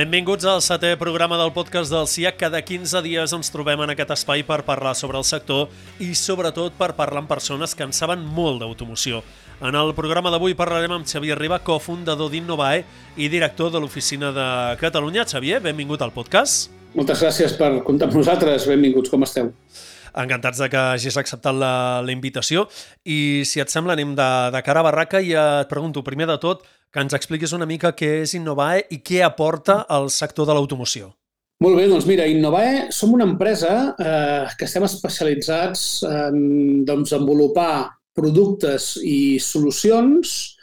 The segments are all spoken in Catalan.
Benvinguts al setè programa del podcast del CIA. Cada 15 dies ens trobem en aquest espai per parlar sobre el sector i sobretot per parlar amb persones que en saben molt d'automoció. En el programa d'avui parlarem amb Xavier Riba, cofundador d'Innovae i director de l'Oficina de Catalunya. Xavier, benvingut al podcast. Moltes gràcies per comptar amb nosaltres. Benvinguts, com esteu? Encantats de que hagis acceptat la, la invitació i si et sembla anem de, de cara a barraca i et pregunto primer de tot que ens expliquis una mica què és Innovae i què aporta al sector de l'automoció. Molt bé, doncs mira, Innovae som una empresa eh, que estem especialitzats en doncs, desenvolupar productes i solucions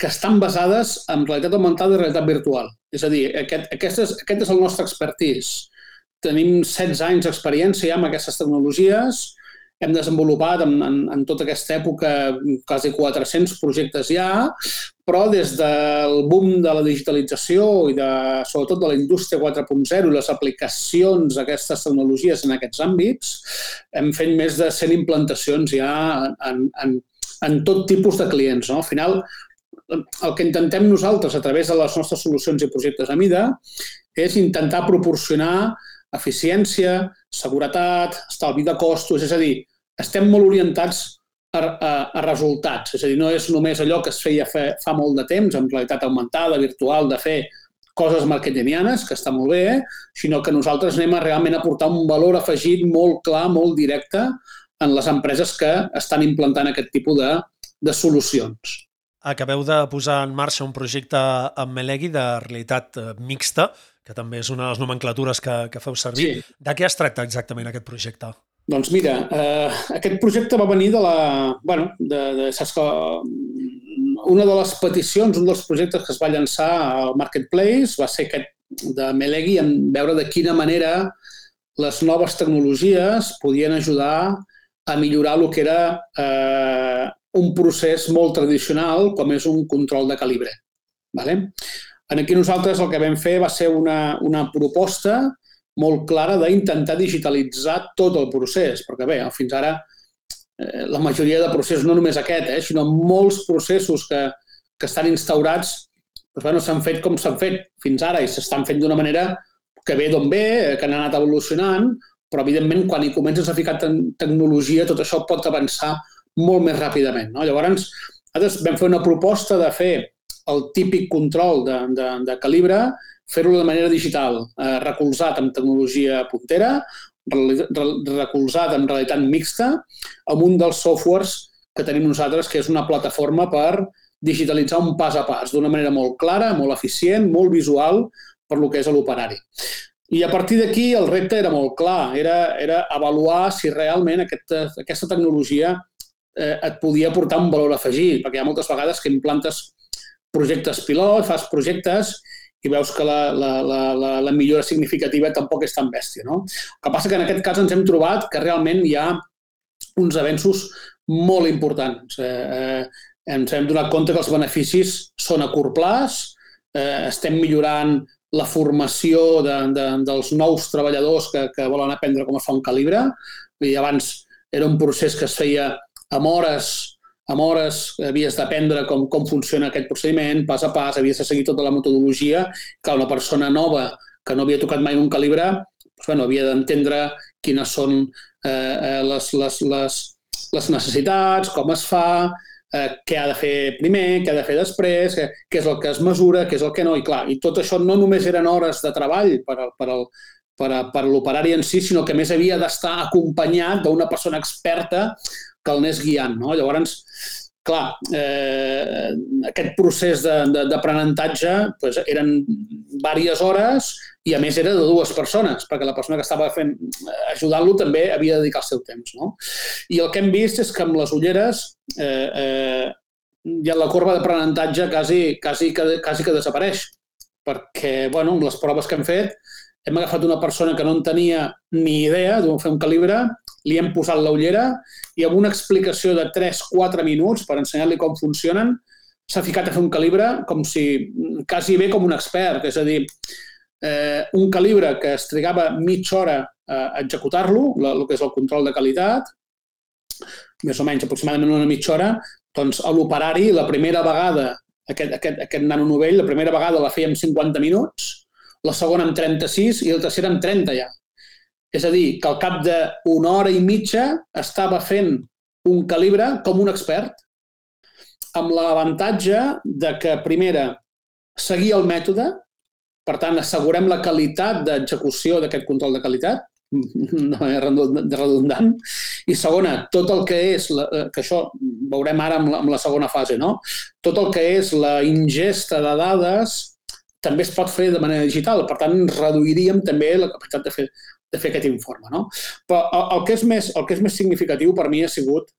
que estan basades en realitat augmentada i realitat virtual. És a dir, aquest, aquest, és, aquest és el nostre expertise tenim 16 anys d'experiència ja amb aquestes tecnologies, hem desenvolupat en, en, en tota aquesta època quasi 400 projectes ja, però des del boom de la digitalització i de, sobretot de la indústria 4.0 i les aplicacions d'aquestes tecnologies en aquests àmbits, hem fet més de 100 implantacions ja en, en, en tot tipus de clients. No? Al final, el que intentem nosaltres a través de les nostres solucions i projectes a mida és intentar proporcionar eficiència, seguretat, estalvi de costos, és a dir, estem molt orientats a, a, a resultats. És a dir, no és només allò que es feia fe, fa molt de temps, amb realitat augmentada, virtual, de fer coses marketingianes, que està molt bé, sinó que nosaltres anem a realment a portar un valor afegit molt clar, molt directe en les empreses que estan implantant aquest tipus de, de solucions. Acabeu de posar en marxa un projecte amb Melegui de realitat eh, mixta, que també és una de les nomenclatures que, que feu servir. Sí. De què es tracta exactament aquest projecte? Doncs mira, eh, aquest projecte va venir de la... bueno, de, de, saps que una de les peticions, un dels projectes que es va llançar al Marketplace va ser aquest de Melegui en veure de quina manera les noves tecnologies podien ajudar a millorar el que era eh, un procés molt tradicional com és un control de calibre. Vale? En aquí nosaltres el que vam fer va ser una, una proposta molt clara d'intentar digitalitzar tot el procés, perquè bé, fins ara eh, la majoria de processos, no només aquest, eh, sinó molts processos que, que estan instaurats doncs, bueno, s'han fet com s'han fet fins ara i s'estan fent d'una manera que ve d'on ve, eh, que han anat evolucionant, però evidentment quan hi comences a ficar tecnologia tot això pot avançar molt més ràpidament. No? Llavors, nosaltres vam fer una proposta de fer el típic control de, de, de calibre, fer-lo de manera digital, eh, recolzat amb tecnologia puntera, recolzat amb realitat mixta, amb un dels softwares que tenim nosaltres, que és una plataforma per digitalitzar un pas a pas, d'una manera molt clara, molt eficient, molt visual, per lo que és l'operari. I a partir d'aquí el repte era molt clar, era, era avaluar si realment aquesta, aquesta tecnologia eh, et podia portar un valor afegit, perquè hi ha moltes vegades que implantes projectes pilot, fas projectes i veus que la, la, la, la, la millora significativa tampoc és tan bèstia. No? El que passa que en aquest cas ens hem trobat que realment hi ha uns avenços molt importants. Eh, eh, ens hem donat compte que els beneficis són a curt plaç, eh, estem millorant la formació de, de, dels nous treballadors que, que volen aprendre com es fa un calibre. I abans era un procés que es feia amb hores amb hores, havies d'aprendre com, com funciona aquest procediment, pas a pas, havies de seguir tota la metodologia, que una persona nova que no havia tocat mai un calibre, doncs, bueno, havia d'entendre quines són eh, eh, les, les, les, les necessitats, com es fa, eh, què ha de fer primer, què ha de fer després, què, què és el que es mesura, què és el que no, i clar, i tot això no només eren hores de treball per, al, per, al, per, a, per l'operari en si, sinó que més havia d'estar acompanyat d'una persona experta que el anés guiant. No? Llavors, clar, eh, aquest procés d'aprenentatge pues, eren diverses hores i a més era de dues persones, perquè la persona que estava fent ajudant-lo també havia de dedicar el seu temps. No? I el que hem vist és que amb les ulleres eh, eh, ja la corba d'aprenentatge quasi, quasi, que, quasi que desapareix, perquè bueno, amb les proves que hem fet hem agafat una persona que no en tenia ni idea d'on fer un calibre li hem posat la ullera i amb una explicació de 3-4 minuts per ensenyar-li com funcionen, s'ha ficat a fer un calibre com si, quasi bé com un expert, és a dir, eh, un calibre que es trigava mitja hora a executar-lo, el que és el control de qualitat, més o menys aproximadament una mitja hora, doncs a l'operari la primera vegada, aquest, aquest, aquest nano novell, la primera vegada la fèiem 50 minuts, la segona amb 36 i la tercera amb 30 ja. És a dir, que al cap d'una hora i mitja estava fent un calibre com un expert, amb l'avantatge de que, primera, seguir el mètode, per tant, assegurem la qualitat d'execució d'aquest control de qualitat, no és redundant, i segona, tot el que és, la, eh, que això veurem ara amb la, amb la segona fase, no? tot el que és la ingesta de dades també es pot fer de manera digital, per tant, reduiríem també la capacitat de fer, de fer aquest informe. No? Però el, el, que és més, el que és més significatiu per mi ha sigut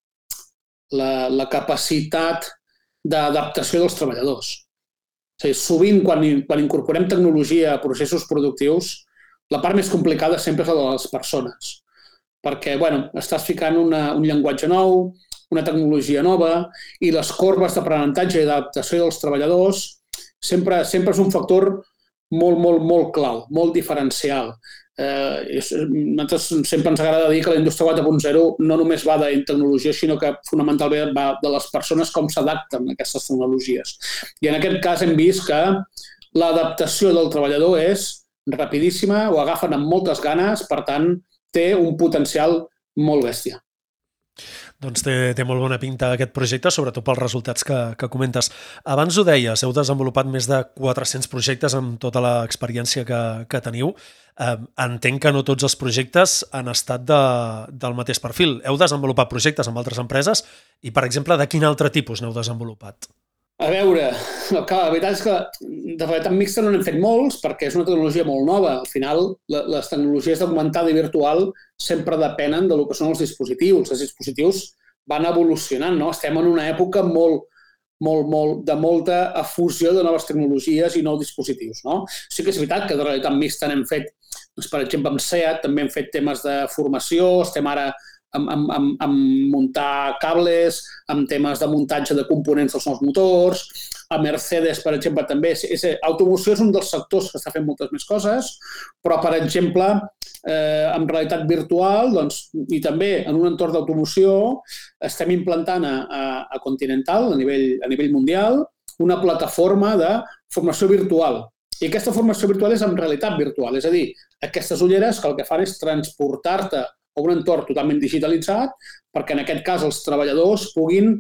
la, la capacitat d'adaptació dels treballadors. És dir, sovint, quan, quan incorporem tecnologia a processos productius, la part més complicada sempre és la de les persones, perquè bueno, estàs ficant una, un llenguatge nou, una tecnologia nova, i les corbes d'aprenentatge i d'adaptació dels treballadors sempre, sempre és un factor molt, molt, molt clau, molt diferencial. Eh, nosaltres sempre ens agrada dir que la indústria 4.0 no només va de tecnologia, sinó que fonamentalment va de les persones com s'adapten a aquestes tecnologies. I en aquest cas hem vist que l'adaptació del treballador és rapidíssima, ho agafen amb moltes ganes, per tant, té un potencial molt bèstia. Doncs té, té molt bona pinta aquest projecte, sobretot pels resultats que, que comentes. Abans ho deies, heu desenvolupat més de 400 projectes amb tota l'experiència que, que teniu. Eh, entenc que no tots els projectes han estat de, del mateix perfil. Heu desenvolupat projectes amb altres empreses i, per exemple, de quin altre tipus n'heu desenvolupat? A veure, no, clar, la veritat és que de realitat mixta no n'hem fet molts perquè és una tecnologia molt nova. Al final, les tecnologies d'augmentada i virtual sempre depenen de lo que són els dispositius. Els dispositius van evolucionant, no? Estem en una època molt, molt, molt, de molta efusió de noves tecnologies i nous dispositius. No? Sí que és veritat que de realitat mixta n'hem fet, doncs, per exemple, amb SEAT també hem fet temes de formació, estem ara amb, amb, amb, amb muntar cables, amb temes de muntatge de components dels nous motors, a Mercedes, per exemple, també. És, és, automoció és un dels sectors que està fent moltes més coses, però, per exemple, eh, en realitat virtual doncs, i també en un entorn d'automoció estem implantant a, a, a Continental, a nivell, a nivell mundial, una plataforma de formació virtual. I aquesta formació virtual és en realitat virtual, és a dir, aquestes ulleres que el que fan és transportar-te o un entorn totalment digitalitzat perquè en aquest cas els treballadors puguin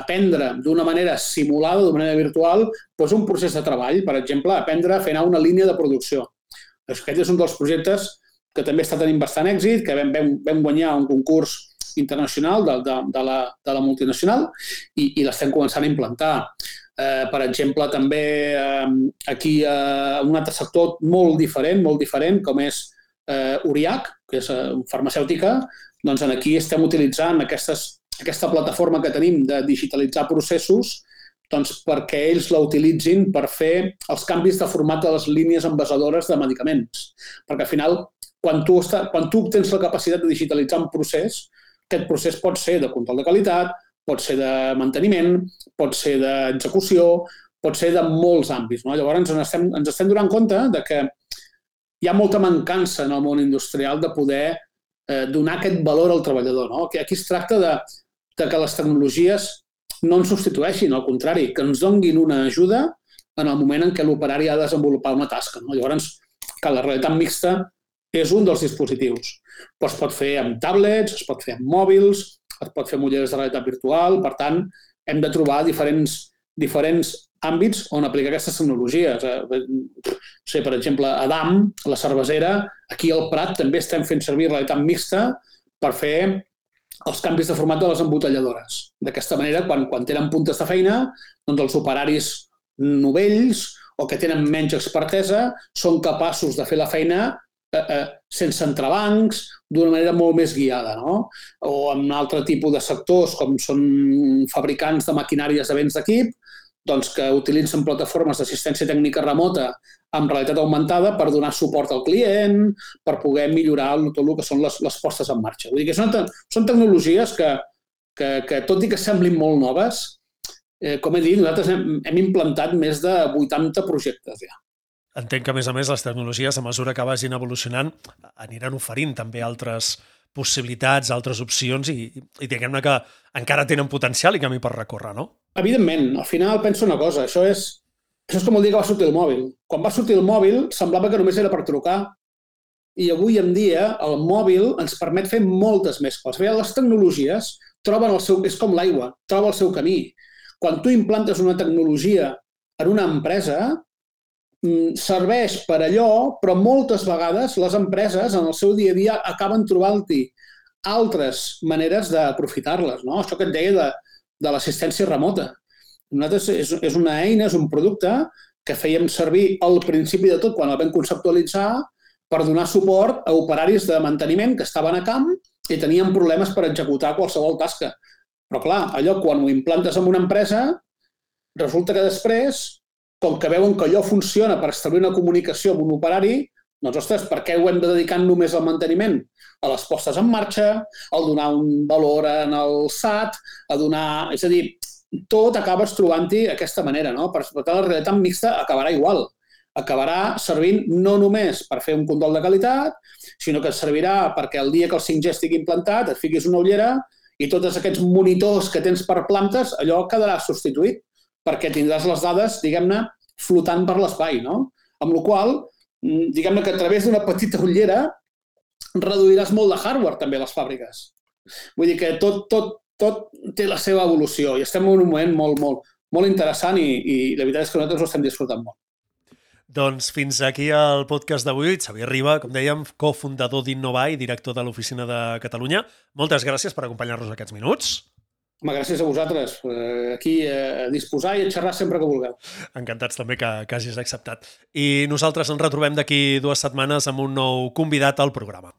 aprendre d'una manera simulada, d'una manera virtual, doncs un procés de treball, per exemple, aprendre a fer una línia de producció. Aquest és un dels projectes que també està tenint bastant èxit, que vam, vam, vam guanyar un concurs internacional de, de, de, la, de la multinacional i, i l'estem començant a implantar. Eh, per exemple, també eh, aquí eh, un altre sector molt diferent, molt diferent, com és eh, Uriac, que és eh, farmacèutica, doncs aquí estem utilitzant aquestes, aquesta plataforma que tenim de digitalitzar processos doncs perquè ells la utilitzin per fer els canvis de format de les línies envasadores de medicaments. Perquè al final, quan tu, està, quan tu tens la capacitat de digitalitzar un procés, aquest procés pot ser de control de qualitat, pot ser de manteniment, pot ser d'execució, pot ser de molts àmbits. No? Llavors ens estem, ens estem donant compte de que hi ha molta mancança en el món industrial de poder eh, donar aquest valor al treballador. No? Aquí es tracta de, de que les tecnologies no ens substitueixin, al contrari, que ens donguin una ajuda en el moment en què l'operari ha de desenvolupar una tasca. No? Llavors, que la realitat mixta és un dels dispositius. Però es pot fer amb tablets, es pot fer amb mòbils, es pot fer amb ulleres de realitat virtual, per tant, hem de trobar diferents, diferents àmbits on aplicar aquestes tecnologies. Eh, no sé, per exemple, Adam, la cervesera, aquí al Prat també estem fent servir realitat mixta per fer els canvis de format de les embotelladores. D'aquesta manera, quan, quan tenen puntes de feina, doncs els operaris novells o que tenen menys expertesa són capaços de fer la feina eh, eh, sense entrebancs, d'una manera molt més guiada. No? O en un altre tipus de sectors, com són fabricants de maquinàries de béns d'equip, doncs, que utilitzen plataformes d'assistència tècnica remota amb realitat augmentada per donar suport al client, per poder millorar tot el que són les, les postes en marxa. Vull dir que són, són tecnologies que, que, que, tot i que semblin molt noves, eh, com he dit, nosaltres hem, hem implantat més de 80 projectes ja. Entenc que, a més a més, les tecnologies, a mesura que vagin evolucionant, aniran oferint també altres possibilitats, altres opcions i, i diguem-ne que encara tenen potencial i camí per recórrer, no? Evidentment, al final penso una cosa, això és, Això és com el dia que va sortir el mòbil. Quan va sortir el mòbil semblava que només era per trucar i avui en dia el mòbil ens permet fer moltes més coses. Veure, les tecnologies troben el seu... És com l'aigua, troba el seu camí. Quan tu implantes una tecnologia en una empresa, serveix per allò, però moltes vegades les empreses en el seu dia a dia acaben trobant-hi altres maneres d'aprofitar-les. No? Això que et deia de, de l'assistència remota. Nosaltres és, és una eina, és un producte que fèiem servir al principi de tot, quan el vam conceptualitzar, per donar suport a operaris de manteniment que estaven a camp i tenien problemes per executar qualsevol tasca. Però clar, allò quan ho implantes en una empresa, resulta que després, com que veuen que allò funciona per establir una comunicació amb un operari, doncs, ostres, per què ho hem de dedicar només al manteniment? A les postes en marxa, a donar un valor en el SAT, a donar... És a dir, tot acabes trobant-hi aquesta manera, no? Per tant, la realitat mixta acabarà igual acabarà servint no només per fer un control de qualitat, sinó que servirà perquè el dia que el 5G estigui implantat et fiquis una ullera i tots aquests monitors que tens per plantes, allò quedarà substituït perquè tindràs les dades, diguem-ne, flotant per l'espai, no? Amb la qual mm, diguem-ne que a través d'una petita ullera reduiràs molt de hardware també les fàbriques. Vull dir que tot, tot, tot té la seva evolució i estem en un moment molt, molt, molt interessant i, i la veritat és que nosaltres ho estem disfrutant molt. Doncs fins aquí el podcast d'avui. Xavier Riba, com dèiem, cofundador d'Innovar i director de l'Oficina de Catalunya. Moltes gràcies per acompanyar-nos aquests minuts. Home, gràcies a vosaltres. Eh, aquí a disposar i a xerrar sempre que vulgueu. Encantats també que, que hagis acceptat. I nosaltres ens retrobem d'aquí dues setmanes amb un nou convidat al programa.